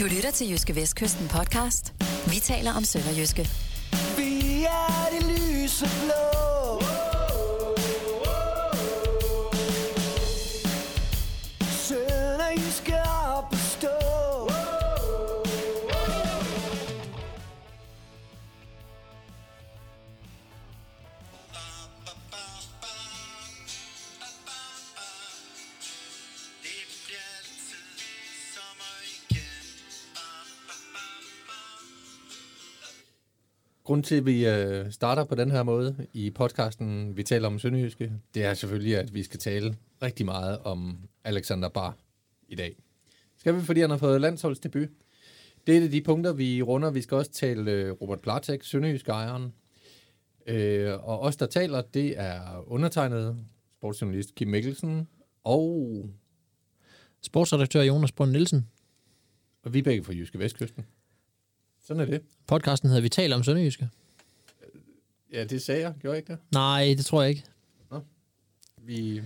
Du lytter til Jyske Vestkysten podcast. Vi taler om Sønderjyske. Vi er det lyse blå. Grunden til, at vi øh, starter på den her måde i podcasten, vi taler om Sønderjyske, det er selvfølgelig, at vi skal tale rigtig meget om Alexander Bar i dag. Skal vi, fordi han har fået landsholdsdebut. Det er et af de punkter, vi runder. Vi skal også tale øh, Robert Platek, Sønderjyske ejeren. Øh, og os, der taler, det er undertegnet sportsjournalist Kim Mikkelsen og, Sportsredaktør Jonas Brønd Nielsen. og vi er begge fra Jyske Vestkysten. Sådan er det. Podcasten hedder Vi taler om Sønderjyske. Ja, det sagde jeg. Gjorde jeg ikke det? Nej, det tror jeg ikke. Vi,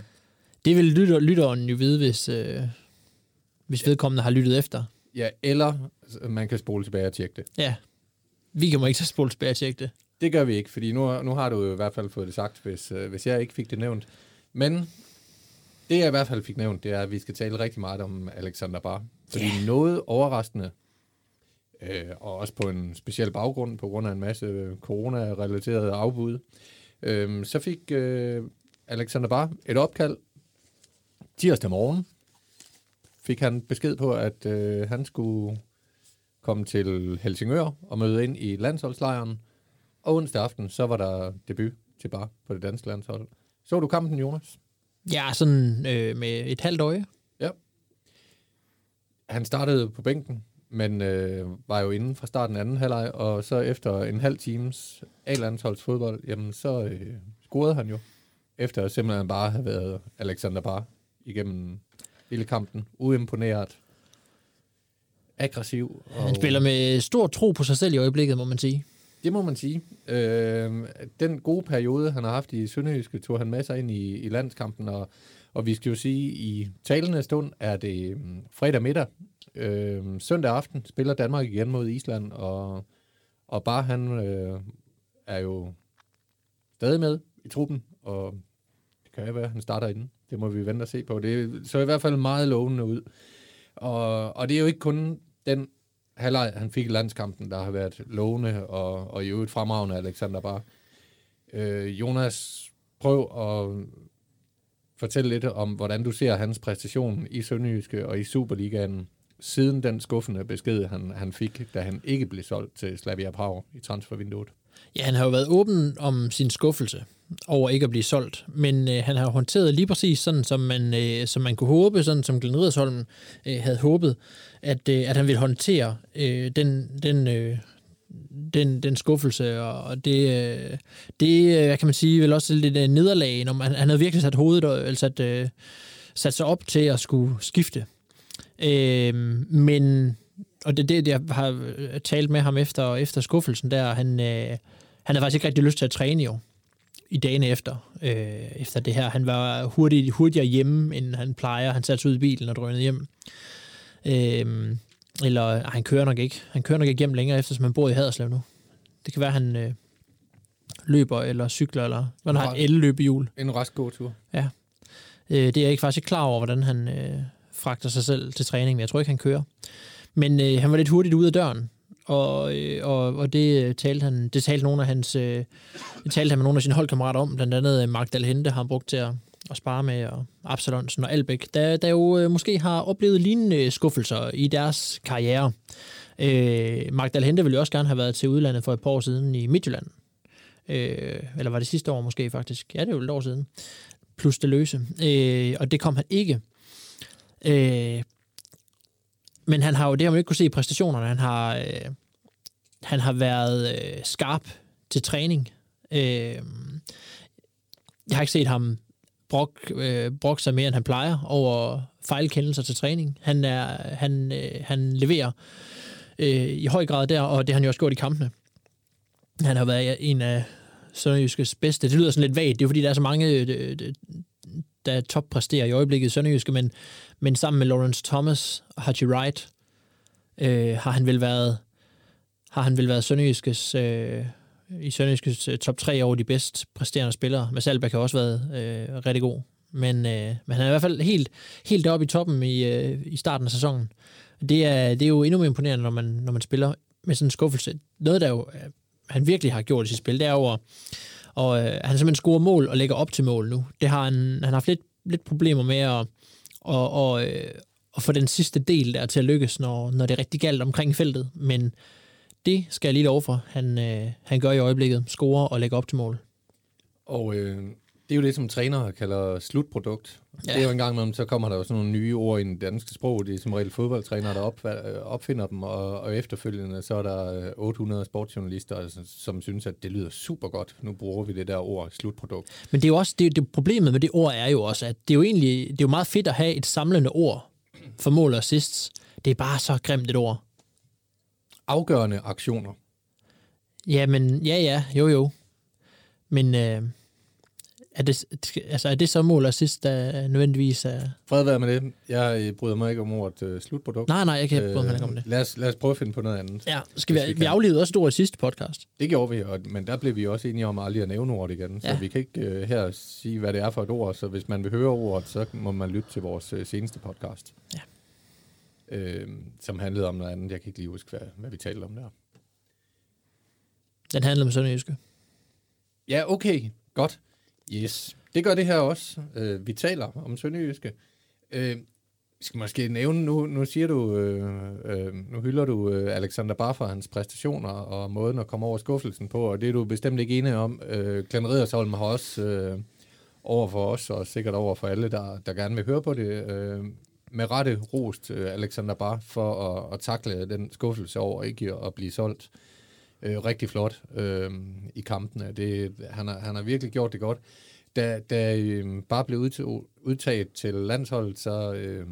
Det vil lytter, lytteren jo vide, hvis, øh, hvis vedkommende har lyttet efter. ja, eller man kan spole tilbage og tjekke det. Ja. Vi kan må ikke så spole tilbage og tjekke det. Det gør vi ikke, fordi nu, nu har du jo i hvert fald fået det sagt, hvis, øh, hvis jeg ikke fik det nævnt. Men det, jeg i hvert fald fik nævnt, det er, at vi skal tale rigtig meget om Alexander Bar. Fordi yeah. noget overraskende, øh, og også på en speciel baggrund, på grund af en masse corona-relaterede afbud, øh, så fik øh, Alexander Bar et opkald tirsdag morgen. Fik han besked på, at øh, han skulle komme til Helsingør og møde ind i landsholdslejren. Og onsdag aften, så var der debut til Bar på det danske landshold. Så du kampen, Jonas? Ja, sådan øh, med et halvt øje. Ja. Han startede på bænken, men øh, var jo inde fra starten af anden halvleg, og så efter en halv times A-landsholds fodbold, jamen så øh, scorede han jo. Efter at simpelthen bare have været Alexander Bar igennem hele kampen. Uimponeret. Aggressiv. Og Han spiller med stor tro på sig selv i øjeblikket, må man sige. Det må man sige. Øh, den gode periode, han har haft i Sønderjyske, tog han med sig ind i, i landskampen, og, og vi skal jo sige, i talende stund er det um, fredag middag. Øh, søndag aften spiller Danmark igen mod Island, og, og bare han øh, er jo stadig med i truppen, og det kan jo være, at han starter inden. Det må vi vente og se på. Det så i hvert fald meget lovende ud. Og, og det er jo ikke kun den halvleg, han fik i landskampen, der har været lovende og, og i øvrigt fremragende Alexander Bar. Øh, Jonas, prøv at fortælle lidt om, hvordan du ser hans præstation i Sønderjyske og i Superligaen, siden den skuffende besked, han, han fik, da han ikke blev solgt til Slavia Prag i transfervinduet. Ja, han har jo været åben om sin skuffelse over ikke at blive solgt, men øh, han har håndteret lige præcis sådan, som man, øh, som man kunne håbe, sådan som Glenn Ridersholm øh, havde håbet, at, øh, at han ville håndtere øh, den, den, øh, den, den skuffelse, og det, øh, det øh, hvad kan man sige, vel også lidt øh, nederlag, når man, han havde virkelig sat hovedet, og- eller sat, øh, sat sig op til at skulle skifte. Øh, men, og det er det, jeg har øh, talt med ham efter, efter skuffelsen der, han, øh, han havde faktisk ikke rigtig lyst til at træne jo, i dagene efter, øh, efter det her. Han var hurtigt, hurtigere hjemme, end han plejer. Han satte sig ud i bilen og drønede hjem. Øh, eller, ej, han kører nok ikke. Han kører nok ikke hjem længere, eftersom han bor i Haderslev nu. Det kan være, han øh, løber eller cykler, eller han har et el-løbehjul. En rask gåtur. Ja. Øh, det er jeg ikke faktisk ikke klar over, hvordan han øh, fragter sig selv til træning, men jeg tror ikke, han kører. Men øh, han var lidt hurtigt ude af døren, og, øh, og, og det, øh, talte han, det talte nogle af hans, øh, det talte han med nogle af sine holdkammerater om, blandt andet øh, Mark Dalhente har han brugt til at, at spare med, og Absalonsen og Albæk, der, der jo øh, måske har oplevet lignende øh, skuffelser i deres karriere. Øh, Mark Dalhente ville jo også gerne have været til udlandet for et par år siden i Midtjylland. Øh, eller var det sidste år måske faktisk? Ja, det er jo et år siden plus det løse. Øh, og det kom han ikke. Øh, men han har jo, det har man ikke kunne se i præstationerne, han har, øh, han har været øh, skarp til træning. Øh, jeg har ikke set ham brok, øh, brok sig mere, end han plejer over fejlkendelser til træning. Han, er, han, øh, han leverer øh, i høj grad der, og det har han jo også gjort i kampene. Han har været en af Sønderjyskes bedste. Det lyder sådan lidt vagt, det er fordi, der er så mange, øh, der toppræsterer i øjeblikket i Sønderjyske, men, men sammen med Lawrence Thomas og Haji Wright, øh, har han vel været har han vel været Sønderjyskes, øh, i Sønderjyskes øh, top 3 over de bedst præsterende spillere. Mads Albeck har også været øh, rigtig god. Men, øh, men han er i hvert fald helt, helt deroppe i toppen i, øh, i starten af sæsonen. Det er, det er jo endnu mere imponerende, når man, når man spiller med sådan en skuffelse. Noget, der jo, øh, han virkelig har gjort i sit spil, det er over og øh, han simpelthen scorer mål og lægger op til mål nu. Det har han, han har haft lidt, lidt problemer med at, og, og, øh, at få den sidste del der til at lykkes, når, når det er rigtig galt omkring feltet. Men det skal jeg lige love for, han, øh, han gør i øjeblikket. Scorer og lægger op til mål. Og øh, det er jo det, som trænere kalder slutprodukt. Ja. Det er jo en gang imellem, så kommer der jo sådan nogle nye ord i det danske sprog. Det er som regel fodboldtrænere, der op, øh, opfinder dem, og, og efterfølgende så er der øh, 800 sportsjournalister, altså, som synes, at det lyder super godt. Nu bruger vi det der ord, slutprodukt. Men det er jo også, det, det problemet med det ord er jo også, at det er jo egentlig, det er jo meget fedt at have et samlende ord for mål og assists. Det er bare så grimt et ord. Afgørende aktioner. Ja, men ja, ja, jo, jo. Men øh, er, det, altså, er det så mål og assist, der nødvendigvis er... Fred være med det. Jeg øh, bryder mig ikke om ordet øh, slutprodukt. Nej, nej, jeg kan ikke øh, ikke om det. Lad os, lad os prøve at finde på noget andet. Ja, skal vi, vi vi, aflevede også et ord i sidste podcast. Det gjorde vi, og, men der blev vi også enige om aldrig at nævne ordet igen. Så Ja. vi kan ikke øh, her sige, hvad det er for et ord. Så hvis man vil høre ordet, så må man lytte til vores øh, seneste podcast. Ja. Øh, som handlede om noget andet. Jeg kan ikke lige huske, hvad, hvad vi talte om der. Den handler om Sønderjyske. Ja, okay. Godt. Yes. Det gør det her også. Øh, vi taler om Sønderjyske. Øh, skal måske nævne, nu, nu siger du, øh, øh, nu hylder du øh, Alexander Barr for hans præstationer og måden at komme over skuffelsen på, og det er du bestemt ikke enig om. Øh, Glenn Riddersholm har også øh, over for os, og sikkert over for alle, der, der gerne vil høre på det, øh, med rette rost øh, Alexander Barr for at, at takle den skuffelse over ikke at blive solgt øh, Øh, rigtig flot øh, i kampene. Det, han, har, han har virkelig gjort det godt. Da, da øh, bare blev udtaget, udtaget til landsholdet, så øh,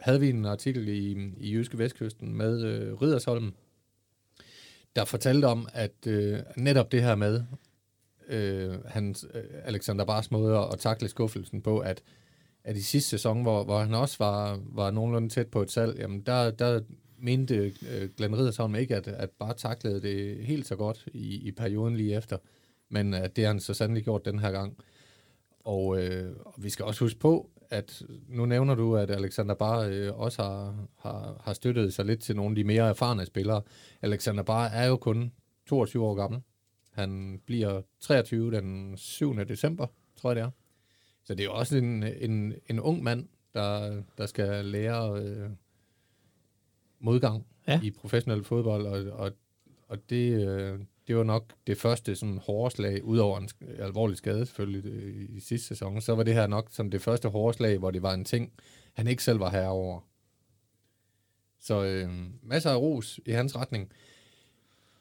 havde vi en artikel i, i Jyske Vestkysten med øh, Ridersholm, der fortalte om, at øh, netop det her med øh, hans, øh, Alexander Bars måde at, at takle skuffelsen på, at, at i sidste sæson, hvor, hvor han også var, var nogenlunde tæt på et salg, jamen der, der mente øh, Glenn Riddersholm ikke, at, at bare taklede det helt så godt i, i perioden lige efter, men at det har han så sandelig gjort den her gang. Og, øh, og vi skal også huske på, at nu nævner du, at Alexander Bar øh, også har, har, har støttet sig lidt til nogle af de mere erfarne spillere. Alexander Bar er jo kun 22 år gammel. Han bliver 23 den 7. december, tror jeg det er. Så det er jo også en, en, en ung mand, der, der skal lære øh, modgang Ja. i professionel fodbold, og, og, og det, øh, det var nok det første sådan hårde slag, udover en alvorlig skade selvfølgelig øh, i sidste sæson, så var det her nok som det første hårde slag, hvor det var en ting, han ikke selv var herre over. Så øh, masser af ros i hans retning.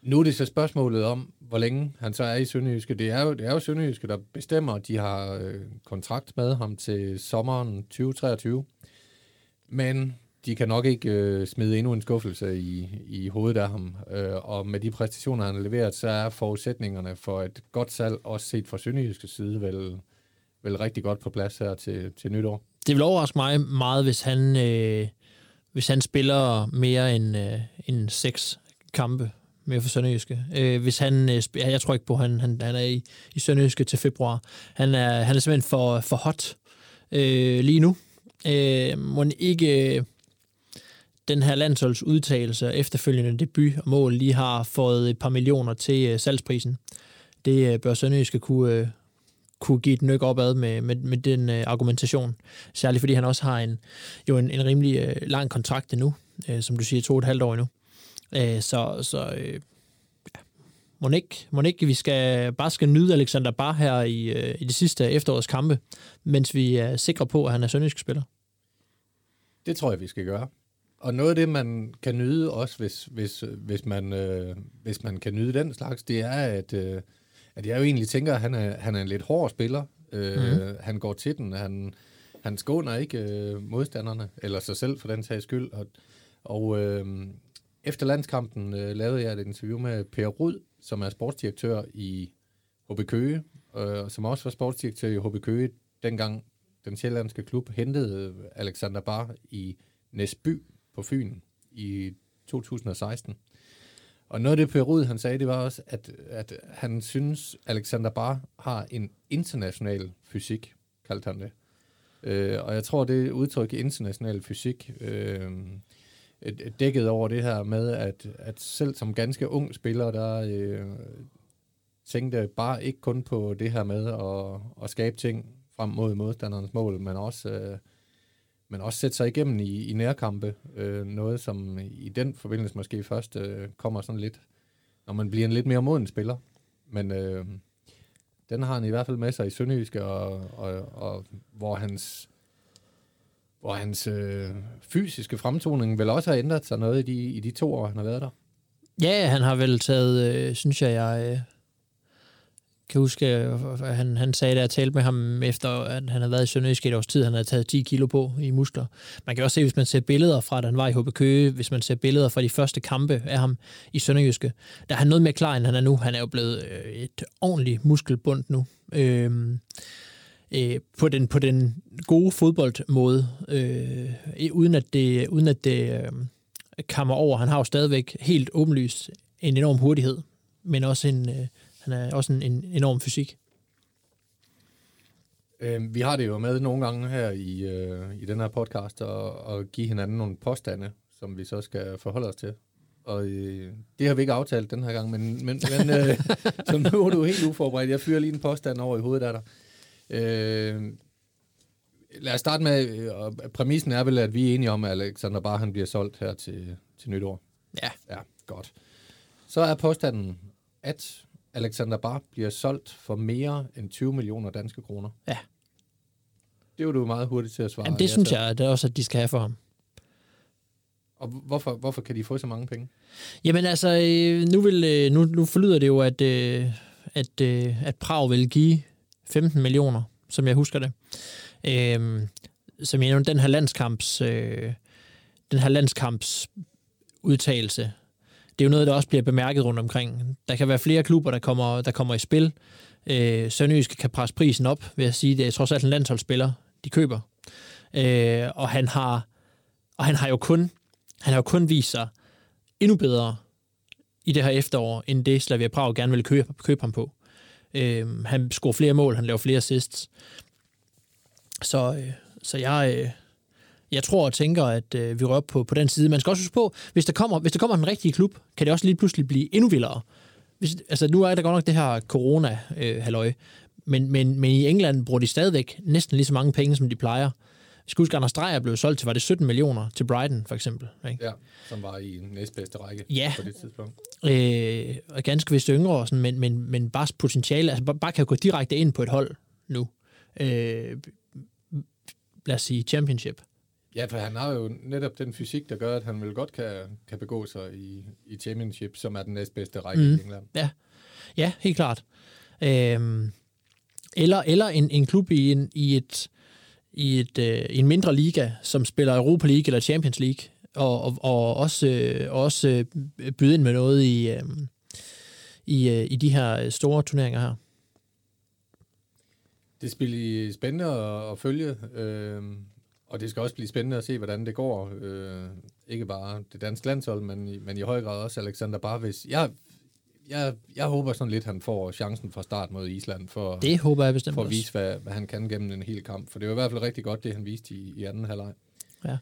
Nu er det så spørgsmålet om, hvor længe han så er i Sønderjyske. Det er jo, det er jo Sønderjyske, der bestemmer. De har øh, kontrakt med ham til sommeren 2023. Men de kan nok ikke øh, smide endnu en skuffelse i, i hovedet af ham. Øh, og med de præstationer, han har leveret, så er forudsætningerne for et godt salg, også set fra Sønderjyske side, vel, vel rigtig godt på plads her til, til nytår. Det vil overraske mig meget, hvis han, øh, hvis han spiller mere end, øh, end seks kampe mere for Sønderjyske. Øh, hvis han, øh, jeg tror ikke på, at han, han, han er i, i Sønderjyske til februar. Han er, han er simpelthen for, for hot øh, lige nu. Øh, må ikke øh, den her landsholds udtalelse og efterfølgende debut og mål lige har fået et par millioner til øh, salgsprisen. Det øh, bør Sønderjyske kunne, øh, kunne give et nyk opad med, med, med den øh, argumentation. Særligt fordi han også har en, jo en, en rimelig øh, lang kontrakt endnu, øh, som du siger, to og et halvt år endnu. Øh, så så øh, ja. må, ikke, må ikke vi skal, bare skal nyde Alexander Bar her i, øh, i de sidste efterårs kampe, mens vi er sikre på, at han er sønderjysk spiller. Det tror jeg, vi skal gøre. Og noget af det, man kan nyde også, hvis, hvis, hvis, man, øh, hvis man kan nyde den slags, det er, at, øh, at jeg jo egentlig tænker, at han er, han er en lidt hård spiller. Øh, mm. Han går til den. Han, han skåner ikke øh, modstanderne, eller sig selv for den sags skyld. Og, og øh, efter landskampen øh, lavede jeg et interview med Per Rud, som er sportsdirektør i HB Køge, øh, som også var sportsdirektør i HB Køge, dengang den sjællandske klub hentede Alexander Bar i Næsby på Fyn i 2016. Og noget af det, Per Rud, han sagde, det var også, at, at han synes, Alexander Barr har en international fysik, kaldte han det. Øh, og jeg tror, det udtryk international fysik øh, dækket over det her med, at, at selv som ganske ung spiller, der øh, tænkte bare ikke kun på det her med at, at skabe ting frem mod modstanderens mål, men også, øh, men også sætte sig igennem i, i nærkampe. Øh, noget, som i den forbindelse måske først øh, kommer sådan lidt, når man bliver en lidt mere moden spiller. Men øh, den har han i hvert fald med sig i Sønderjyske, og, og, og hvor hans, hvor hans øh, fysiske fremtoning vel også har ændret sig noget i de, i de to år, han har været der. Ja, han har vel taget, øh, synes jeg, jeg øh, kan huske, at han, han sagde, da jeg talte med ham efter, at han havde været i Sønderjysk i et års tid, han havde taget 10 kilo på i muskler. Man kan også se, hvis man ser billeder fra, da han var i HB Køge, hvis man ser billeder fra de første kampe af ham i Sønderjyske, der er han noget mere klar, end han er nu. Han er jo blevet øh, et ordentligt muskelbund nu. Øhm, øh, på, den, på den gode fodboldmåde, øh, uden at det, uden at det øh, kammer over. Han har jo stadigvæk helt åbenlyst en enorm hurtighed, men også en, øh, han er også en, en enorm fysik. Øh, vi har det jo med nogle gange her i, øh, i den her podcast at, at give hinanden nogle påstande, som vi så skal forholde os til. Og øh, det har vi ikke aftalt den her gang, men, men, men øh, så nu er du helt uforberedt. Jeg fyrer lige en påstand over i hovedet af dig. Øh, lad os starte med, øh, og præmissen er vel, at vi er enige om, at Alexander bare han bliver solgt her til, til nytår. Ja. Ja, godt. Så er påstanden, at Alexander Bar bliver solgt for mere end 20 millioner danske kroner. Ja. Det er jo du meget hurtigt til at svare. Jamen, det ja synes til. jeg det er også, at de skal have for ham. Og hvorfor, hvorfor kan de få så mange penge? Jamen altså, øh, nu, vil, øh, nu, nu forlyder det jo, at, øh, at, at Prag vil give 15 millioner, som jeg husker det. Øh, som jeg nævnte, den her landskamps, øh, den her landskamps udtalelse, det er jo noget, der også bliver bemærket rundt omkring. Der kan være flere klubber, der kommer, der kommer i spil. Øh, Sønderjysk kan presse prisen op, ved at sige, det er trods alt en landsholdsspiller, de køber. Øh, og han har og han har jo kun han har jo kun vist sig endnu bedre i det her efterår, end det Slavia Prag gerne ville købe, købe ham på. Øh, han scorer flere mål, han laver flere assists. Så, øh, så jeg, øh, jeg tror og tænker, at øh, vi rører på, på den side. Man skal også huske på, hvis der, kommer, hvis der kommer en rigtig klub, kan det også lige pludselig blive endnu vildere. Hvis, altså, nu er der godt nok det her corona-halløj, men, men, men i England bruger de stadigvæk næsten lige så mange penge, som de plejer. Vi skal huske, Anders Dreyer blev solgt til, var det 17 millioner til Brighton, for eksempel. Ikke? Ja, som var i næstbedste række Ja. på det tidspunkt. øh, og ganske vist yngre, og sådan, men, men, men bare potentiale, altså bare, bare kan gå direkte ind på et hold nu. Øh, lad os sige championship. Ja, for han har jo netop den fysik, der gør, at han vel godt kan, kan begå sig i, i championship, som er den næstbedste række mm. i England. Ja, ja helt klart. Øh, eller eller en, en klub i, en, i, et, i, et, øh, en mindre liga, som spiller Europa League eller Champions League, og, og, og også, øh, også øh, byde ind med noget i, øh, i, øh, i de her store turneringer her. Det bliver spændende at, at følge, øh, og det skal også blive spændende at se, hvordan det går. Øh, ikke bare det danske landshold, men, i- men i høj grad også Alexander Barvis. Jeg, jeg, jeg håber sådan lidt, at han får chancen fra start mod Island for, Det håber jeg bestemt for at vise, hvad, hvad han kan gennem en hel kamp. For det var i hvert fald rigtig godt, det han viste i, i anden halvleg. Ja.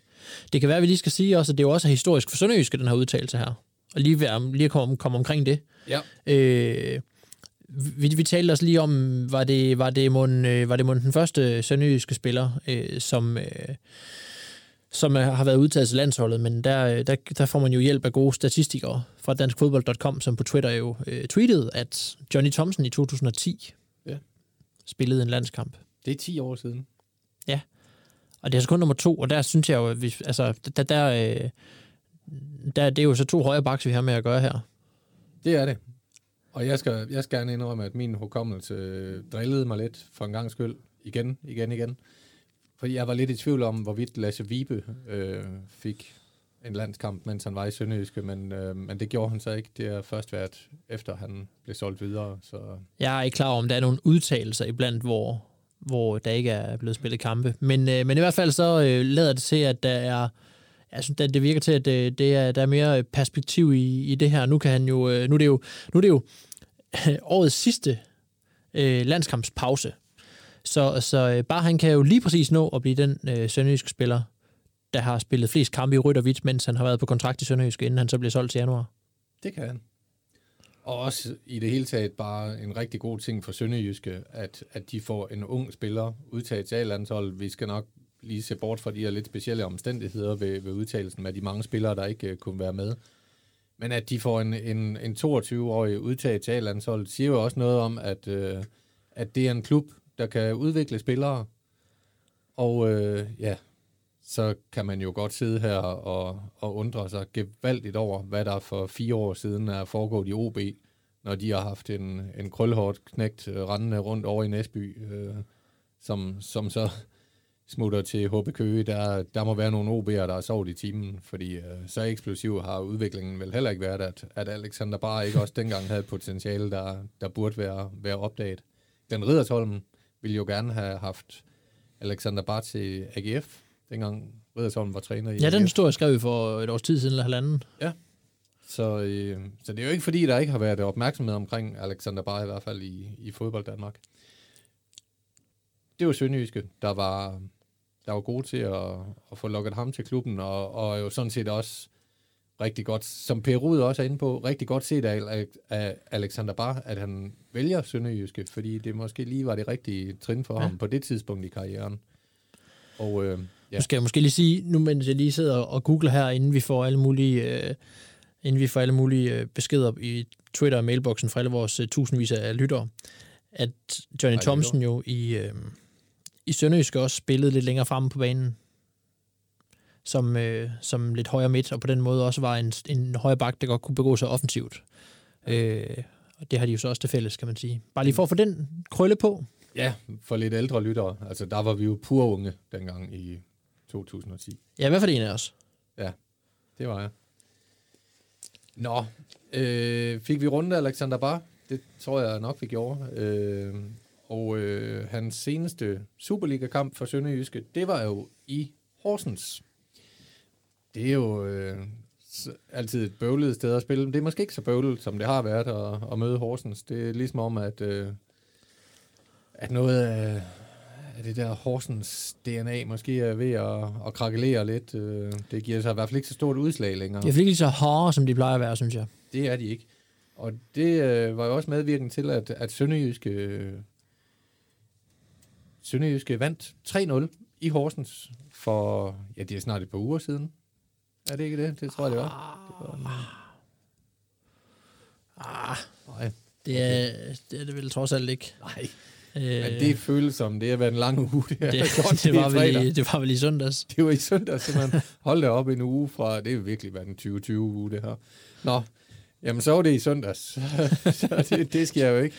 Det kan være, at vi lige skal sige også, at det jo også er historisk for Sønderjyske, den her udtalelse her. Og lige, ved, lige komme, komme omkring det. Ja. Øh, vi, vi talte også lige om, var det, var det, mon, øh, var det mon den første sønderjyske spiller, øh, som, øh, som øh, har været udtaget til landsholdet, men der, øh, der, der får man jo hjælp af gode statistikere fra danskfodbold.com, som på Twitter jo øh, tweetede, at Johnny Thompson i 2010 Ja. spillede en landskamp. Det er 10 år siden. Og det er så kun nummer to, og der synes jeg jo, at vi, altså, der, der, øh, der, det er jo så to højre baks, vi har med at gøre her. Det er det. Og jeg skal, jeg skal gerne indrømme, at min hukommelse øh, drillede mig lidt for en gang skyld. Igen, igen, igen. Fordi jeg var lidt i tvivl om, hvorvidt Lasse Vibe øh, fik en landskamp, mens han var i Sønderjyske, men, øh, men det gjorde han så ikke. Det er først været, efter han blev solgt videre. Så Jeg er ikke klar over, om der er nogle udtalelser iblandt, hvor, hvor der ikke er blevet spillet kampe. Men, øh, men i hvert fald så øh, lader det til, at der er, jeg synes, det, det virker til, at det, det er, der er mere øh, perspektiv i, i det her. Nu kan han jo, øh, nu er det jo, nu er det jo årets sidste øh, landskampspause. Så, så bare han kan jo lige præcis nå at blive den øh, sønderjyske spiller, der har spillet flest kampe i rødt og hvidt, mens han har været på kontrakt i Sønderjysk, inden han så bliver solgt til januar. Det kan han. Og også i det hele taget bare en rigtig god ting for Sønderjyske, at, at de får en ung spiller udtaget til A-landshold. Vi skal nok lige se bort fra de her lidt specielle omstændigheder ved, ved udtagelsen med de mange spillere, der ikke uh, kunne være med. Men at de får en, en, en 22-årig udtaget til A-landshold, siger jo også noget om, at, uh, at det er en klub, der kan udvikle spillere. Og uh, ja, så kan man jo godt sidde her og, og undre sig gevaldigt over, hvad der for fire år siden er foregået i OB, når de har haft en, en krølhårdt knægt rendende rundt over i Næsby, øh, som, som så smutter til HB Køge. Der, der må være nogle OB'er, der har sovet i timen, fordi øh, så eksplosiv har udviklingen vel heller ikke været, at, at Alexander bare ikke også dengang havde potentiale, der, der burde være, være opdaget. Den Riddersholm ville jo gerne have haft Alexander bare til AGF, dengang Riddersholm var træner i Ja, den AGF. historie skrev vi for et års tid siden eller halvanden. Så, øh, så det er jo ikke fordi, der ikke har været opmærksomhed omkring Alexander Bar i hvert fald i, i fodbold Danmark. Det var Sønderjyske, der var, der var gode til at, at få lukket ham til klubben, og, og jo sådan set også rigtig godt, som Per Rud også er inde på, rigtig godt set af, af Alexander Bar, at han vælger Sønderjyske, fordi det måske lige var det rigtige trin for ja. ham på det tidspunkt i karrieren. Og øh, Ja. Nu skal jeg måske lige sige, nu mens jeg lige sidder og googler her, inden vi får alle mulige, øh, inden vi får alle mulige øh, beskeder i Twitter og mailboksen fra alle vores øh, tusindvis af lyttere, at Johnny Thompson jo i, øh, i Sønderjysk også spillede lidt længere fremme på banen, som, øh, som lidt højere midt, og på den måde også var en, en højre bak, der godt kunne begå sig offensivt. Øh, og det har de jo så også til fælles, kan man sige. Bare lige for at få den krølle på. ja, for lidt ældre lyttere, altså der var vi jo pur unge dengang i 2010. Ja, i hvert fald en af os. Ja, det var jeg. Nå, øh, fik vi rundt Alexander Bar? Det tror jeg nok, vi gjorde. Øh, og øh, hans seneste Superliga-kamp for Sønderjyske, det var jo i Horsens. Det er jo øh, altid et bøvlet sted at spille. Det er måske ikke så bøvlet, som det har været at, at møde Horsens. Det er ligesom om, at, øh, at noget af, af det der Horsens DNA måske er ved at, at krakelere lidt. Øh, Det giver sig i hvert fald ikke så stort udslag længere. De er ikke så hårde, som de plejer at være, synes jeg. Det er de ikke. Og det øh, var jo også medvirkende til, at, at Sønderjyske, øh, Sønderjyske vandt 3-0 i Horsens for, ja, det er snart et par uger siden. Er det ikke det? Det tror jeg, det var. Det var Ah, nej, det er, det er det vel trods alt ikke. nej. Øh, Men det føles som, det har været en lang uge. Det, det, har gjort det, var vel i, det var vel i søndags. Det var i søndag, simpelthen. Hold da op en uge fra, det er virkelig været en 2020-uge, det her. Nå, jamen så var det i søndags. så det, det sker jo ikke.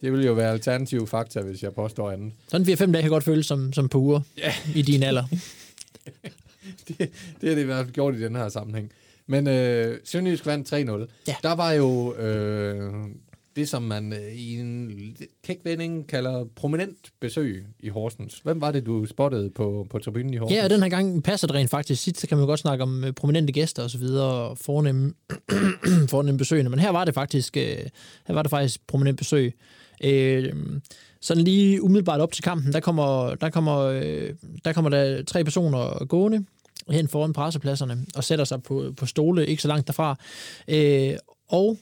Det vil jo være alternativ fakta, hvis jeg påstår andet. Sådan 4-5 dage kan godt føles som, som på uger Ja. i din alder. det, det er det i hvert fald gjort i den her sammenhæng. Men øh, Sønderjysk vandt 3-0. Ja. Der var jo øh, det, som man øh, i en kækvending kalder prominent besøg i Horsens. Hvem var det, du spottede på, på tribunen i Horsens? Ja, og den her gang passer det rent faktisk. Sidst så kan man godt snakke om øh, prominente gæster og så videre, og fornemme, fornemme besøgende. Men her var det faktisk, øh, her var det faktisk prominent besøg. Øh, sådan lige umiddelbart op til kampen, der kommer der, kommer, øh, der, kommer der tre personer gående hen foran pressepladserne og sætter sig på, på stole ikke så langt derfra. Øh, og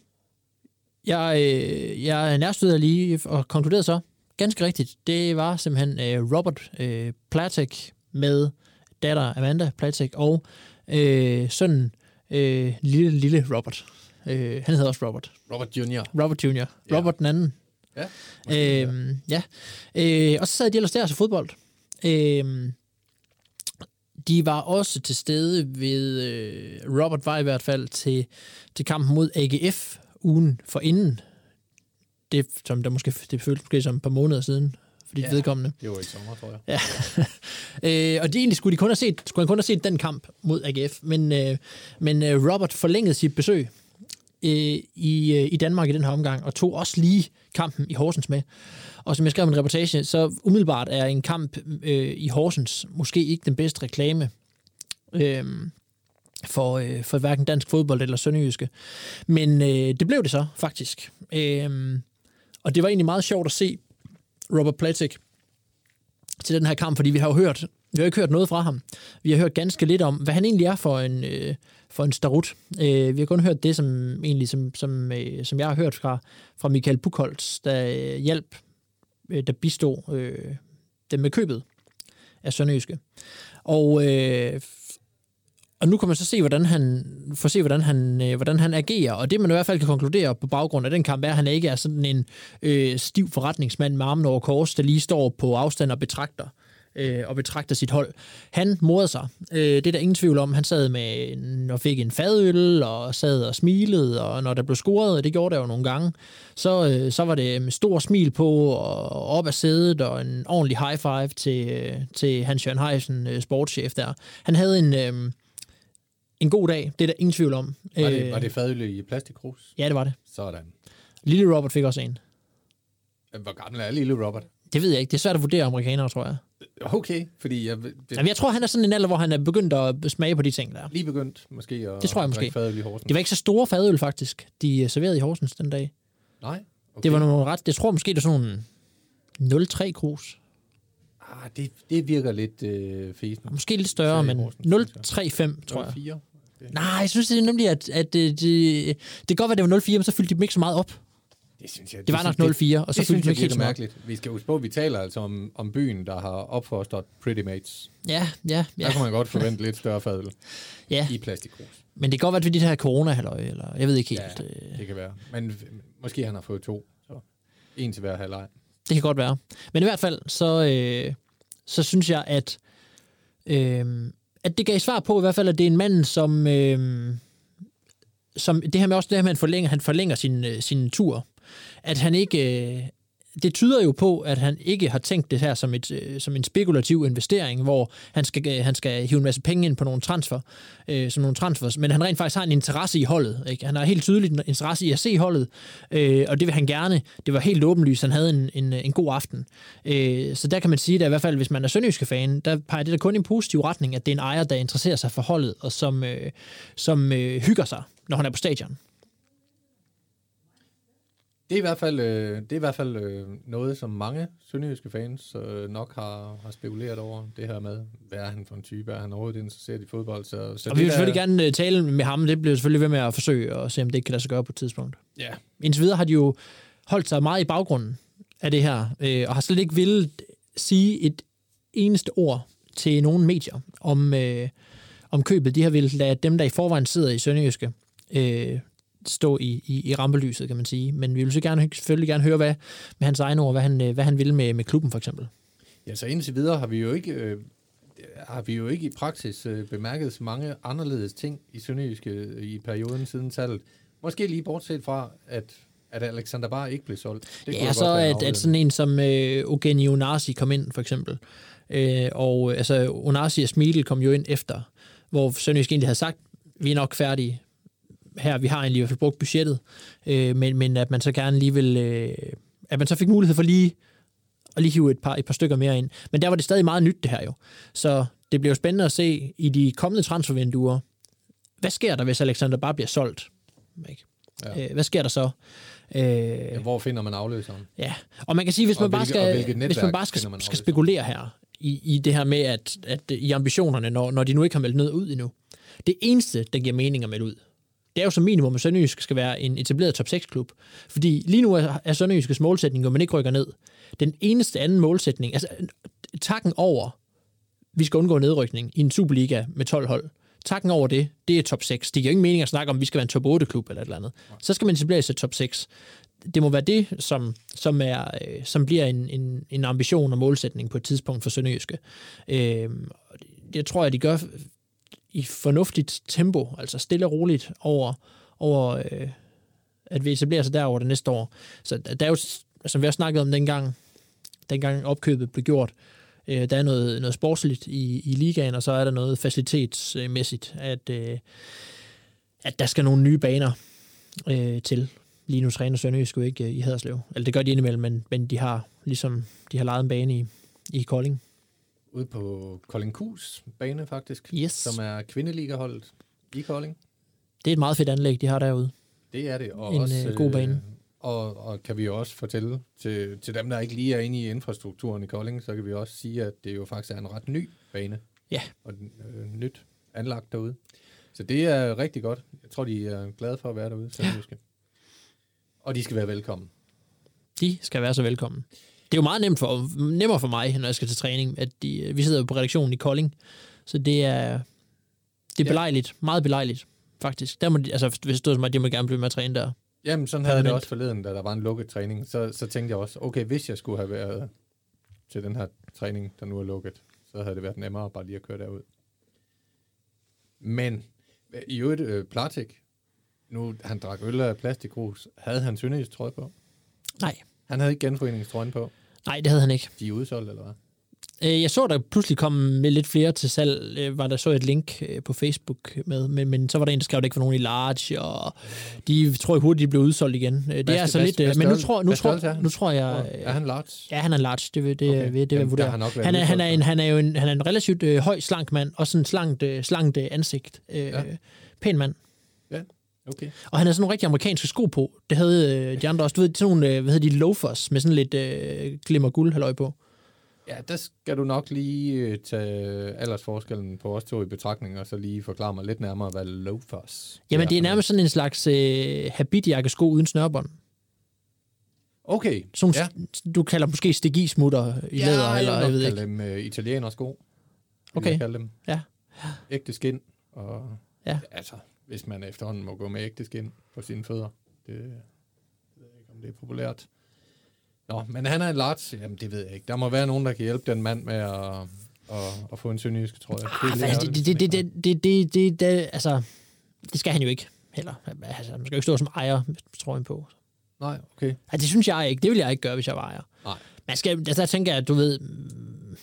jeg, øh, jeg nærstøder lige og konkluderede så, ganske rigtigt, det var simpelthen øh, Robert øh, Platek med datter Amanda Platek og øh, sønnen øh, lille, lille Robert. Øh, han hedder også Robert. Robert Junior. Robert Jr. Ja. Robert den anden. Ja. måske, ja. Øhm, ja. Øh, og så sad de ellers der og så fodbold. Øhm, de var også til stede ved, øh, Robert var i hvert fald til, til kampen mod AGF ugen for inden. Det, som der måske, det føltes måske som et par måneder siden, for dit Ja. ja. vedkommende. Det var i sommer, tror jeg. Ja. øh, og det egentlig skulle, de kun have set, skulle han kun have set den kamp mod AGF, men, øh, men øh, Robert forlængede sit besøg øh, i, øh, i Danmark i den her omgang, og tog også lige kampen i Horsens med. Og som jeg skrev i en reportage, så umiddelbart er en kamp øh, i Horsens måske ikke den bedste reklame. Øh, for, øh, for hverken dansk fodbold eller sønderjyske. Men øh, det blev det så, faktisk. Øh, og det var egentlig meget sjovt at se Robert Platik til den her kamp, fordi vi har jo hørt, vi har ikke hørt noget fra ham. Vi har hørt ganske lidt om, hvad han egentlig er for en, øh, for en starut. Øh, vi har kun hørt det, som, egentlig, som, som, øh, som jeg har hørt fra, fra Michael Buchholz, der øh, hjalp, øh, der bistod øh, dem med købet af Sønderjyske. Og, øh, og nu kan man så se, hvordan han, få se, hvordan han, øh, hvordan han agerer. Og det, man i hvert fald kan konkludere på baggrund af den kamp, er, at han ikke er sådan en øh, stiv forretningsmand med armen over kors, der lige står på afstand og betragter øh, og betragter sit hold. Han morede sig. Øh, det er der ingen tvivl om. Han sad med og fik en fadøl, og sad og smilede, og når der blev scoret, og det gjorde der jo nogle gange, så, øh, så var det med stor smil på, og op af sædet, og en ordentlig high five til, øh, til Hans Jørgen Heisen, øh, sportschef der. Han havde en... Øh, en god dag, det er der ingen tvivl om. Var det, Øh, var det fadøl i plastikkrus? Ja, det var det. Sådan. Lille Robert fik også en. Hvor gammel er lille Robert? Det ved jeg ikke. Det er svært at vurdere amerikanere, tror jeg. Okay, fordi jeg, det, Jamen, jeg tror, han er sådan en alder, hvor han er begyndt at smage på de ting der. lige begyndt måske at Det tror jeg måske. fadøl i Horsens. Det var ikke så store fadøl, faktisk, de øh, serverede i Horsens den dag. Nej? Okay. Det var nogle ret... Jeg tror måske, det er sådan nogle 0,3 krus. Ah, det, det virker lidt øh, fesen. Måske lidt større, men Horsens, 0,35, tror jeg. 4. Nej, jeg synes det er nemlig, at, at det, det, det kan godt være, det var 0,4, men så fyldte de dem ikke så meget op. Det, synes jeg, Det var synes- nok 0,4, og så det synes jeg virker meget. mærkeligt. Vi skal huske på, at vi taler altså om, om byen, der har opfostret Pretty Mates. Ja, ja, Der ja. kan man godt forvente lidt større fadøl ja. i plastikkrus. Men det kan godt være, at det er de her corona eller jeg ved ikke helt. Ja, øh, det kan være. Men måske han har fået to. Så en til hver halvleg. Det kan godt være. Men i hvert fald, så, øh, så synes jeg, at, øh, at det gav svar på i hvert fald, at det er en mand, som, øh, som det her med også det her med, at han forlænger, han forlænger sin, øh, sin tur. At han ikke... Øh, det tyder jo på, at han ikke har tænkt det her som, et, øh, som en spekulativ investering, hvor han skal, øh, han skal hive en masse penge ind på nogle transfer, øh, som nogle transfers, men han rent faktisk har en interesse i holdet. Ikke? Han har helt tydeligt en interesse i at se holdet, øh, og det vil han gerne. Det var helt åbenlyst, han havde en, en, en god aften. Øh, så der kan man sige, at i hvert fald, hvis man er sønderjyske fan, der peger det da kun i en positiv retning, at det er en ejer, der interesserer sig for holdet, og som, øh, som øh, hygger sig, når han er på stadion. Det er i hvert fald, øh, det er i hvert fald øh, noget, som mange sønderjyske fans øh, nok har, har spekuleret over. Det her med, hvad er han for en type? Er han overhovedet interesseret i fodbold? Så, så Og vi vil der- selvfølgelig gerne øh, tale med ham, det bliver selvfølgelig ved med at forsøge at se, om det ikke kan lade sig gøre på et tidspunkt. Ja, Indtil videre har de jo holdt sig meget i baggrunden af det her, øh, og har slet ikke ville sige et eneste ord til nogen medier om, øh, om købet. De har ville lade dem, der i forvejen sidder i Sønderjyske, øh, stå i, i, i rampelyset, kan man sige. Men vi vil så gerne, selvfølgelig gerne høre, hvad, med hans egne ord, hvad han, hvad han vil med, med klubben, for eksempel. Ja, så indtil videre har vi jo ikke, øh, har vi jo ikke i praksis øh, bemærket så mange anderledes ting i Sønderjyske øh, i perioden siden tallet. Måske lige bortset fra, at, at Alexander Bar ikke blev solgt. Det kunne Ja, så at, at sådan en som øh, Ogeni Onasi kom ind, for eksempel. Øh, og altså, Onasi og Smidl kom jo ind efter, hvor Sønderjysk egentlig havde sagt, vi er nok færdige her, vi har egentlig i hvert fald brugt budgettet, øh, men, men at man så gerne lige vil, øh, at man så fik mulighed for lige at lige hive et par, et par stykker mere ind. Men der var det stadig meget nyt, det her jo. Så det bliver jo spændende at se i de kommende transfervinduer, hvad sker der, hvis Alexander bare bliver solgt? Ikke? Ja. Øh, hvad sker der så? Øh, Ja, hvor finder man afløseren? Ja, og man kan sige, hvis man bare hvilke- og skal, hvis man bare skal, man skal spekulere her i, i det her med, at, at i ambitionerne, når, når de nu ikke har meldt noget ud endnu. Det eneste, der giver mening at melde ud, det er jo som minimum, at Sønderjysk skal være en etableret top 6-klub. Fordi lige nu er, Sønderjyskes målsætning, at man ikke rykker ned. Den eneste anden målsætning, altså takken over, vi skal undgå nedrykning i en Superliga med 12 hold. Takken over det, det er top 6. Det giver ingen mening at snakke om, at vi skal være en top 8-klub eller et eller andet. Så skal man etablere sig top 6 det må være det, som, som, er, øh, som bliver en, en, en ambition og målsætning på et tidspunkt for Sønderjyske. Øh, jeg tror, at de gør i fornuftigt tempo, altså stille og roligt over, over øh, at vi etablerer sig derover det næste år. Så der der er jo, som vi har snakket om dengang, dengang opkøbet blev gjort, øh, der er noget, noget sportsligt i, i ligaen, og så er der noget facilitetsmæssigt, at, øh, at der skal nogle nye baner øh, til. Lige nu træner Sønderjysk jo ikke øh, i Haderslev. Eller det gør de indimellem, men, men de har ligesom de har lejet en bane i, i Kolding. Ude på Kolding Kus bane, faktisk. Yes. Som er kvindeligaholdet. i Kolding. Det er et meget fedt anlæg, de har derude. Det er det. Og En, også, øh, god bane. Og, og kan vi også fortælle til, til dem, der ikke lige er inde i infrastrukturen i Kolding, så kan vi også sige, at det jo faktisk er en ret ny bane. Ja. Og øh, nyt anlagt derude. Så det er rigtig godt. Jeg tror, de er glade for at være derude. Ja. Og de skal være velkommen. De skal være så velkommen. Det er jo meget nemt for, nemmere for mig, når jeg skal til træning, at de, vi sidder jo på redaktionen i Kolding, så det er, det er Ja. belejligt, meget belejligt, faktisk. Der må de, altså, hvis det stod som at de må gerne blive med at træne der. Jamen, sådan havde jeg det også forleden, da der var en lukket træning. Så, så tænkte jeg også, okay, hvis jeg skulle have været til den her træning, der nu er lukket, så havde det været nemmere bare lige at køre derud. Men i øvrigt, øh, Platik, nu han drak øl af plastikgrus, havde han Sønderjysk trøje på? Nej, Han havde ikke genforeningstrøjen på. Nej, det havde han ikke. De er udsolgt, eller hvad? Øh, Jeg så, der pludselig kom med lidt flere til salg, øh, var der så et link øh, på Facebook med, men, men så var der en, der skrev, at der ikke var nogen i large, og de tror jeg hurtigt, de blev udsolgt igen. Det er altså lidt, men nu tror, nu tror, han? nu tror jeg, Er han large? ja, han er large, det vil, det, Okay. det, det vurdere. været Han er, han, er en, han er jo en, han er en relativt øh, høj, slank mand, og sådan en slankt, øh, slankt øh, ansigt. Øh, ja. Pæn mand. Okay. Og han havde sådan nogle rigtig amerikanske sko på. Det havde øh, de andre også. Du ved, sådan nogle, øh, hvad hedder de, loafers, med sådan lidt øh, glimmer guld halløj på. Ja, der skal du nok lige øh, tage aldersforskellen på os to i betragtning, og så lige forklare mig lidt nærmere, hvad loafers Jamen, det er nærmest sådan en slags øh, habitjakkesko uden snørbånd. Okay. Sådan, ja. Du kalder måske stigismutter i ja, læder, eller jeg, jeg ved ikke. dem uh, italienersko. vil Okay. Jeg dem. Ja. Ægte skin. Og, Ja. Altså, hvis man efterhånden må gå med ægte skin på sine fødder. Det jeg ved jeg ikke, om det er populært. Nå, men han er en large. Jamen, det ved jeg ikke. Der må være nogen, der kan hjælpe den mand med at, at, at få en sønderjysk, jeg. Ah, lidt altså, det, det, det, det, det, det, det, det, altså, det skal han jo ikke heller. Altså, man skal jo ikke stå som ejer, tror jeg på. Nej, okay. Altså, det synes jeg ikke. Det vil jeg ikke gøre, hvis jeg var ejer. Nej. Man skal, altså, der tænker jeg, at du ved... mm, man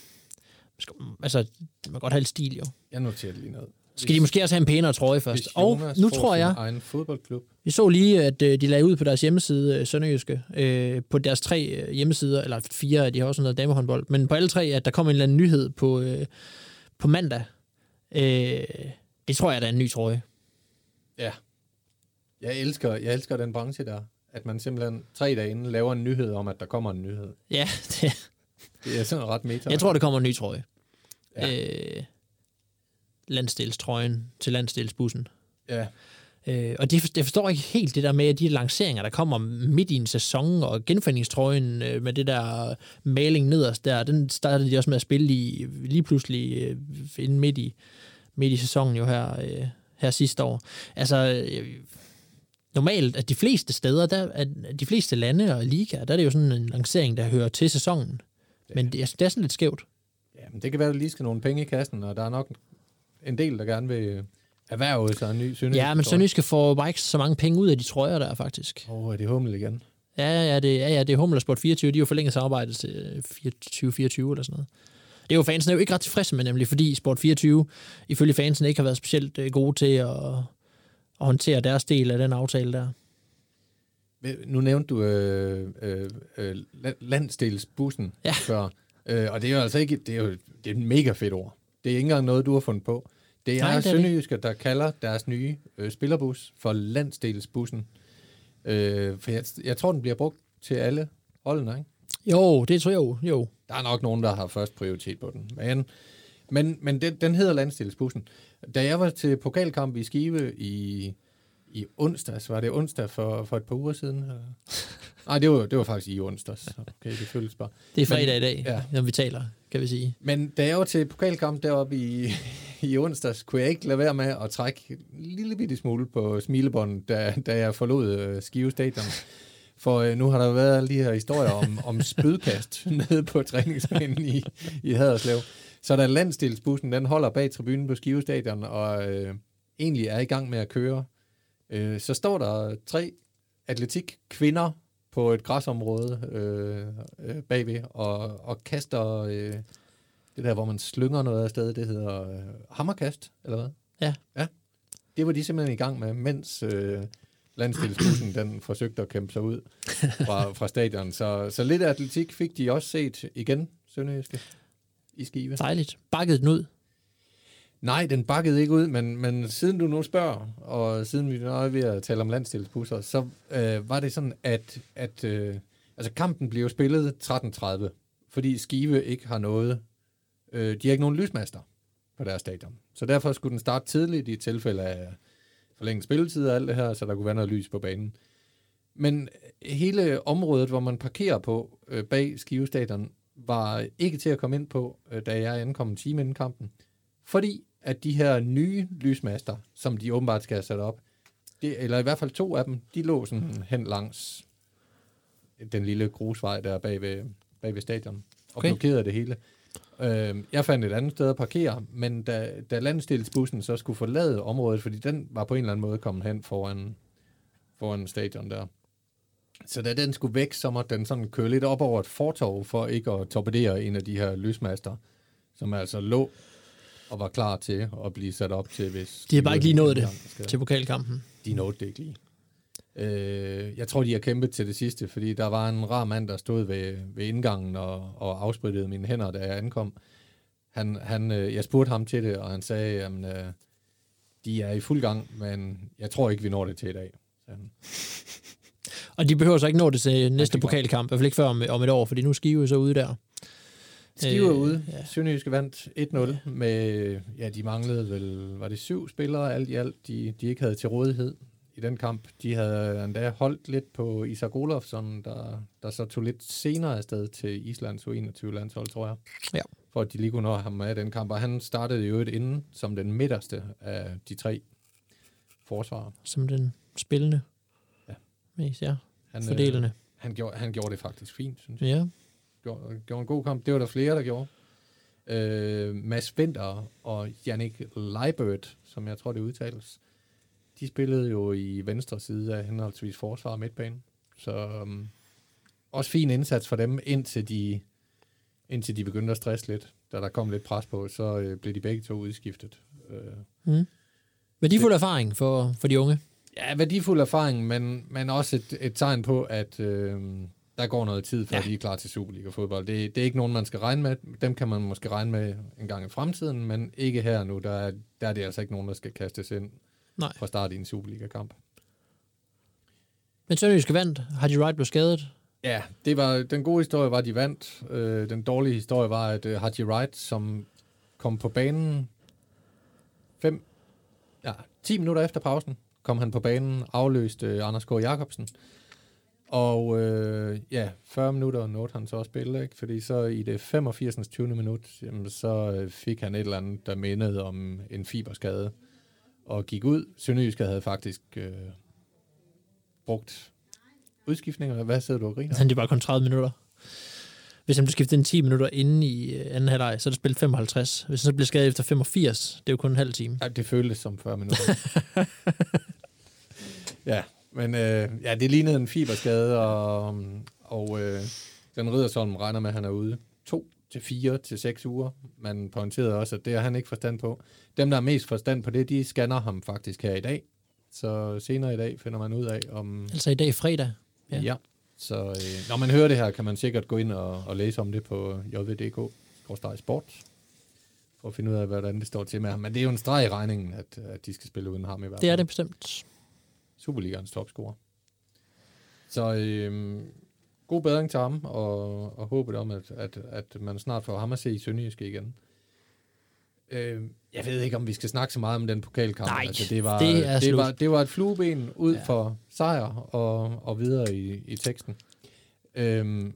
Skal, altså, man kan godt have lidt stil, jo. Jeg noterer det lige ned. Skal de måske også have en pænere trøje først? Og nu tror jeg, egen fodboldklub. vi så lige, at øh, de lagde ud på deres hjemmeside, øh, Sønderjyske, øh, på deres tre hjemmesider, eller fire, de har også noget damehåndbold, men på alle tre, at der kom en eller anden nyhed på, øh, på mandag. Øh, det tror jeg, der er en ny trøje. Ja. Jeg elsker, jeg elsker den branche der. At man simpelthen tre dage inden laver en nyhed om, at der kommer en nyhed. Ja, det, Det er sådan ret meta. jeg tror, der kommer en ny trøje. Ja. Øh, landsdelstrøjen til landsdelsbussen. Ja. Øh, og det, jeg forstår ikke helt det der med, at de lanceringer, der kommer midt i en sæson, og genforeningstrøjen øh, med det der maling nederst der, den startede de også med at spille i lige pludselig øh, inden midt i, midt i sæsonen jo her, øh, her sidste år. Altså, øh, normalt, at de fleste steder, der, at de fleste lande og ligaer, der er det jo sådan en lancering, der hører til sæsonen. Men det, er- det er sådan lidt skævt. ja men det kan være, at der lige skal nogle penge i kassen, og der er nok en del, der gerne vil erhverve sig en ny sønderjysk. Ja, men Sønderjyske får bare ikke så mange penge ud af de trøjer der, faktisk. Åh, oh, er det hummel igen? Ja, ja, det, ja, ja, det er Hummel og Sport 24. De har jo forlænget samarbejdet til 2024 eller sådan noget. Det er jo fansene jo ikke ret tilfredse med, nemlig fordi Sport 24 ifølge fansene ikke har været specielt øh, gode til at, at håndtere deres del af den aftale der. Nu nævnte du øh, øh, øh, la- landsdelsbussen Ja. før, øh, og det er jo altså ikke, det er jo det er et mega fedt ord. Det er ikke engang noget, du har fundet på. Det er Nej, det er Sønderjyske, der kalder deres nye øh, spillerbus for landsdelsbussen. Øh, for jeg, jeg tror, den bliver brugt til alle holdene, ikke? Jo, det tror jeg jo. jo. Der er nok nogen, der har først prioritet på den. Men, men, men den, den hedder Landsdelsbussen. Da jeg var til pokalkamp i Skive i, i onsdags, var det onsdag for, for et par uger siden? eller? Nej, det var, det var faktisk i onsdags. Okay, det føles bare. Det er fredag Men- i dag, ja. når vi taler, kan vi sige. Men da jeg var til pokalkamp deroppe i, i onsdags, kunne jeg ikke lade være med at trække en lille bitte smule på smilebåndet, da, da jeg forlod øh, Skive Stadion. For øh, nu har der været alle de her historier om, om spydkast nede på træningsbanen i, i Haderslev. Så da landstilsbussen den holder bag tribunen på Skive Stadion, og øh, egentlig er i gang med at køre, øh, så står der tre atletik kvinder på et græsområde øh, øh, bagved, og, og kaster øh, det der, hvor man slynger noget af sted, det hedder øh, hammerkast, eller hvad? Ja. Ja. Det var de simpelthen i gang med, mens øh, landsdelsbussen den forsøgte at kæmpe sig ud fra, fra stadion. Så, så lidt atletik fik de også set igen, Sønderjyske, i Skive. Dejligt. Bakket den ud. Nej, den bakkede ikke ud, men, men siden du nu spørger, og siden vi nu er ved at tale om landstilsbusser, så øh, var det sådan, at, at øh, altså kampen blev spillet 13.30, fordi Skive ikke har noget, øh, de har ikke nogen lysmaster på deres stadion. Så derfor skulle den starte tidligt i tilfælde af forlænget spilletid og alt det her, så der kunne være noget lys på banen. Men hele området, hvor man parkerer på øh, bag Skive Stadion, var ikke til at komme ind på, øh, da jeg ankom en time inden kampen. Fordi at de her nye lysmaster, som de åbenbart skal have sat op, det, eller i hvert fald to af dem, de lå sådan hen langs den lille grusvej der bag ved, bag ved stadion, og Okay. blokerede det hele. Øh, jeg fandt et andet sted at parkere, men da, da landstilsbussen så skulle forlade området, fordi den var på en eller anden måde kommet hen foran, foran stadion der. Så da den skulle væk, så måtte den sådan køre lidt op over et fortov, for ikke at torpedere en af de her lysmaster, som altså lå og var klar til at blive sat op til, hvis... De har bare ikke lige nået det Skal- til pokalkampen. de nåede det ikke lige. Øh, jeg tror, de har kæmpet til det sidste, fordi der var en rar mand, der stod ved, ved indgangen og, og afsprittede mine hænder, da jeg ankom. Han, han, øh, jeg spurgte ham til det, og han sagde, at øh, de er i fuld gang, men jeg tror ikke, vi når det til i dag. sagde han. Og de behøver så ikke nå det til næste pokalkamp, i hvert fald ikke før om, om et år, fordi nu er Skive så ude der. Skive Øh, ude. ja. Sønderjyske vandt 1-0 med, ja, de manglede vel, var det syv spillere alt i alt, de, de ikke havde til rådighed i den kamp. De havde endda holdt lidt på Isak Olofsson, der, der så tog lidt senere afsted til Islands U21-landshold, tror jeg. Ja. For at de lige kunne nå ham med den kamp. Og han startede jo et inden som den midterste af de tre forsvarer. Som den spillende. Ja. Mest, ja. Han, Fordelende. Øh, han, gjorde, han gjorde det faktisk fint, synes jeg. Ja. Gjorde, gjorde en god kamp. Det var der flere, der gjorde. Øh, Mads Winter og Jannik Leibert, som jeg tror, det udtales, de spillede jo i venstre side af henholdsvis forsvar og midtbane. Så um, også fin indsats for dem, indtil de, indtil de begyndte at stresse lidt. Da der kom lidt pres på, så øh, blev de begge to udskiftet. Øh, Værdifuld erfaring for, for de unge. Ja, værdifuld erfaring, men, men også et, et tegn på, at øh, der går noget tid, før Ja. de er klar til Superliga-fodbold. Det, det er ikke nogen, man skal regne med. Dem kan man måske regne med en gang i fremtiden, men ikke her nu. Der er, der er det altså ikke nogen, der skal kastes ind Nej. fra start i en Superliga-kamp. Men Sønderjyske vandt. Hardy Wright blev skadet. Ja, det var, den gode historie var, at de vandt. Øh, den dårlige historie var, at øh, Haji Wright, som kom på banen fem, ja, 10 minutter efter pausen, kom han på banen, afløste øh, Anders K. Jacobsen. Og øh, ja, 40 minutter nåede han så at spille, ikke? fordi så i det 85. 20. minut, jamen, så øh, fik han et eller andet, der mindede om en fiberskade, og gik ud. Sønderjyske havde faktisk øh, brugt udskiftninger. Hvad sidder du og griner? Han det var kun 30 minutter. Hvis han blev skiftet ind 10 minutter inden i øh, anden halvleg, så er det spillet 55. Hvis han så bliver skadet efter 85, det er jo kun en halv time. Ja, det føltes som 40 minutter. ja, men øh, ja, det lignede en fiberskade, og, og øh, den Riddersholm regner med, at han er ude to til fire til seks uger. Man pointerede også, at det har han ikke forstand på. Dem, der har mest forstand på det, de scanner ham faktisk her i dag. Så senere i dag finder man ud af, om... Altså i dag fredag. Ja. Ja. Så øh, når man hører det her, kan man sikkert gå ind og, og læse om det på jvdk sport for at finde ud af, hvordan det står til med ham. Men det er jo en streg i regningen, at, at de skal spille uden ham i hvert fald. Det er det bestemt. Superligaens topscorer. Så øh, god bedring til ham, og, og håbet om, at, at, at man snart får ham at se i Sønderjyske igen. Øh, jeg ved ikke, om vi skal snakke så meget om den pokalkamp. Nej, det, var, det er det, slut. var, det var et flueben ud Ja. ja. for sejr og, og videre i, i teksten. Øh,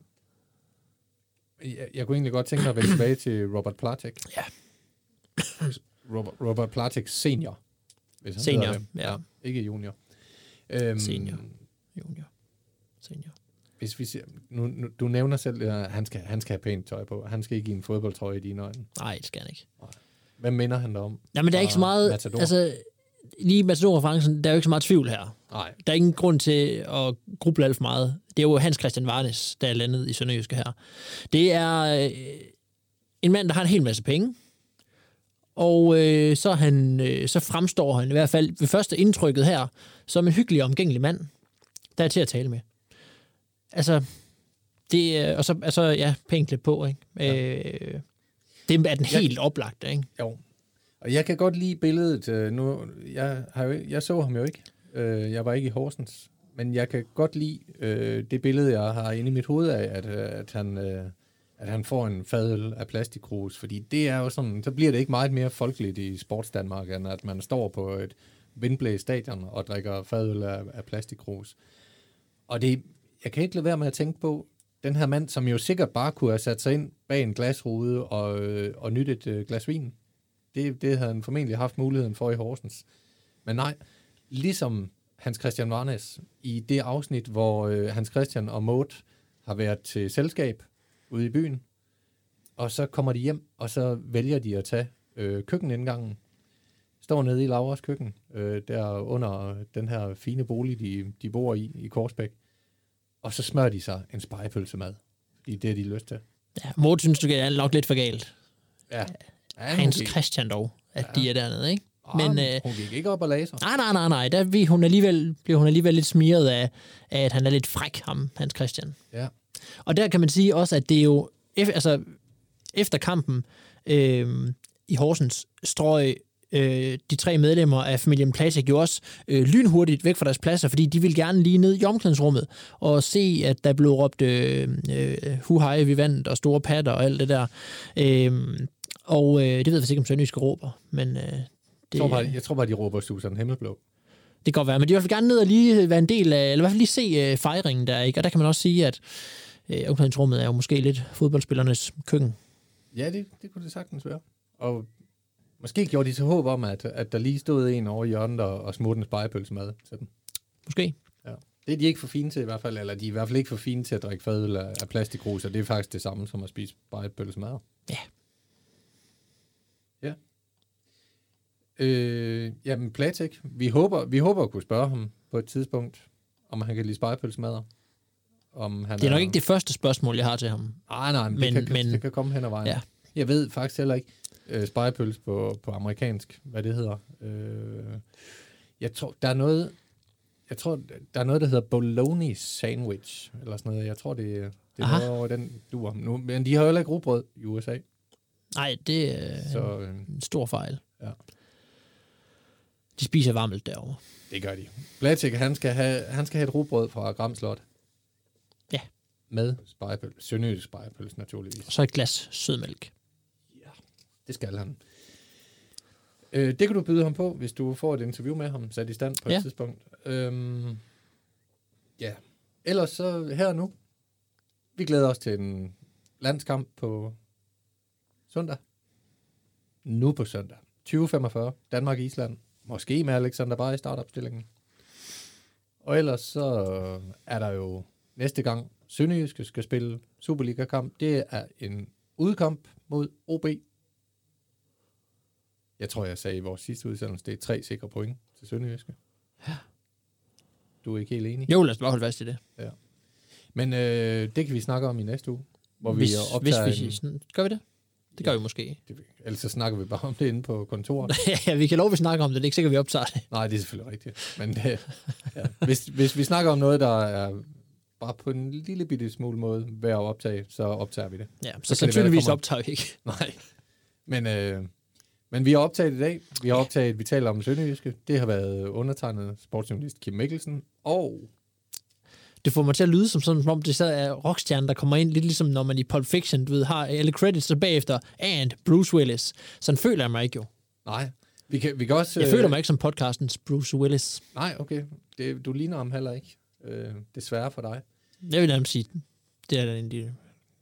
jeg, jeg kunne egentlig godt tænke mig at vende tilbage til Robert Platek. Ja. Robert, Robert Platek senior. Hvis han Senior, det. ja. Ikke junior. Øhm, Senior. Junior. Senior. Hvis vi ser, nu, nu, du nævner selv, at han skal, han skal have pænt tøj på. Han skal ikke i en fodboldtrøje i dine øjne. Nej, det skal han ikke. Hvem minder han dig om? Nej, men der er ikke så meget... Matador? Altså, lige Matador-referencen, der er jo ikke så meget tvivl her. Nej. Der er ingen grund til at gruble alt for meget. Det er jo Hans Christian Varnes, der er landet i Sønderjyske her. Det er øh, en mand, der har en hel masse penge. Og øh, så, han, øh, så fremstår han i hvert fald ved første indtrykket her, som en hyggelig og omgængelig mand, der er til at tale med. Altså, det er, og så altså, ja, pænt klædt på, ikke? Ja. Øh, det er den helt oplagte, ikke? Jo. Og jeg kan godt lide billedet. øh, Nu, jeg, har jo, jeg så ham jo ikke. Øh, Jeg var ikke i Horsens. Men jeg kan godt lide øh, det billede, jeg har inde i mit hoved af, at, øh, at, han, øh, at han får en fadøl af plastikkrus. Fordi det er jo sådan, så bliver det ikke meget mere folkeligt i sportsdanmark, end at man står på et vindblæst stadion og drikker fadøl af, af plastikkrus. Og det, jeg kan ikke lade være med at tænke på, den her mand, som jo sikkert bare kunne have sat sig ind bag en glasrude og, øh, og nyttet et øh, glas vin. Det, det havde han formentlig haft muligheden for i Horsens. Men nej, ligesom Hans Christian Varnes i det afsnit, hvor øh, Hans Christian og Maud har været til selskab ude i byen, og så kommer de hjem, og så vælger de at tage øh, køkkenindgangen, står nede i Lauras køkken, øh, der under den her fine bolig, de, de bor i, i Korsbæk, og så smører de sig en spejepølsemad, fordi det har de lyst til. Ja, Morten synes, du er nok lidt for galt. Ja. ja Hans gik- Christian dog, at ja. de er dernede, ikke? Ah, Men, øh, hun gik ikke op og lagde sig. nej, nej, nej, nej. Der bliver hun alligevel, bliver hun alligevel lidt smiret af, af, at han er lidt fræk, ham, Hans Christian. Ja. Og der kan man sige også, at det er jo, altså, efter kampen øh, i Horsens, strøg øh, de tre medlemmer af familien Plasik jo også øh, lynhurtigt væk fra deres pladser, fordi de ville gerne lige ned i omklædningsrummet og se, at der blev råbt øh, øh, hu vi vandt, og store patter og alt det der. Øh, og øh, det ved jeg faktisk ikke, om Sønderjyske råber, men øh, Jeg tror, bare, jeg tror bare, de råber Susan Himmelblå det kan godt være. Men de vil i hvert fald gerne ned og lige være en del af, eller i hvert fald lige se øh, fejringen der, ikke? Og der kan man også sige, at øh, omklædningsrummet er jo måske lidt fodboldspillernes køkken. Ja, det, det kunne det sagtens være. Og måske gjorde de så håb om, at, at der lige stod en over i hjørnet og, og smurte en spejepølsemad til dem. Måske. Ja. Det er de ikke for fine til i hvert fald, eller de er i hvert fald ikke for fine til at drikke fadøl af, af og det er faktisk det samme som at spise spejepølsemad. Ja. Øh, jamen, Platik, vi håber, vi håber at kunne spørge ham på et tidspunkt, om han kan lide spejepølsemader. Om han Det er nok ikke det første spørgsmål, jeg har til ham. Nej, nej, men, Men- det, kan, men- det kan komme hen ad vejen. Ja. Jeg ved faktisk heller ikke øh, spejepøls på, på amerikansk, hvad det hedder. Øh, jeg tror, der er noget, jeg tror, der er noget, der hedder bologna sandwich, eller sådan noget. Jeg tror, det, det er Aha. noget over den duer. Nu, men de har jo heller ikke rugbrød i USA, Nej, det er så så... øh, en stor fejl. Ja. De spiser varmelt derovre. det gør de. Blatik, han skal have, han skal have et rugbrød fra Gramslot. Ja. Med spejepøls. Sønderjysk spejepøls, naturligvis. Og så et glas sødmælk. Det skal han. Øh, det kan du byde ham på, hvis du får et interview med ham, sat i stand på Ja. et tidspunkt. Øhm, ja. Ellers så her og nu. Vi glæder os til en landskamp på søndag. Nu på søndag. 2045. Danmark-Island. Måske med Alexander Bay i startopstillingen. Og ellers så er der jo næste gang Sønderjyske skal spille Superliga-kamp. Det er en udkamp mod OB. Jeg tror, jeg sagde i vores sidste udsendelse, det er tre sikre point til Sønderjyske. Du er ikke helt enig? Jo, lad os bare holde fast i det. Men øh, det kan vi snakke om i næste uge, hvor Hvis, vi hvis optager vi... en, Sådan, gør vi det? Det gør vi måske. det, ellers så snakker vi bare om det inde på kontoret. ja, vi kan lov, at vi snakker om det. Det er ikke sikkert, vi optager det. Nej, det er selvfølgelig rigtigt. Men øh, ja. hvis, hvis vi snakker om noget, der er bare på en lille bitte smule måde værd at optage, så optager vi det. Ja, så, så sandsynligvis optager vi ikke. Nej. Men, øh, men vi har optaget i dag. Vi har optaget, vi taler om Sønderjyske. Det har været undertegnet sportsjournalist Kim Mikkelsen. Og Det får mig til at lyde som sådan, som om det så er rockstjernen, der kommer ind, lidt ligesom når man i Pulp Fiction, du ved, har alle credits, og bagefter, and Bruce Willis. Sådan føler jeg mig ikke jo. nej, vi kan, vi kan også... Jeg føler mig ikke som podcastens Bruce Willis. Nej, okay. Det, du ligner ham heller ikke. Øh, desværre for dig. Jeg vil nærmest sige, det er jeg egentlig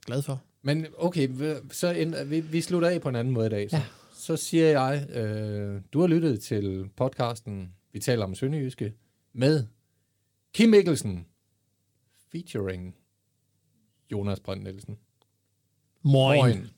glad for. Men okay, så end, vi, vi slutter af på en anden måde i dag. Så, Ja. så siger jeg, øh, du har lyttet til podcasten Vi taler om Sønderjyske med Kim Mikkelsen featuring Jonas Brønd Nielsen. Moin. Moin.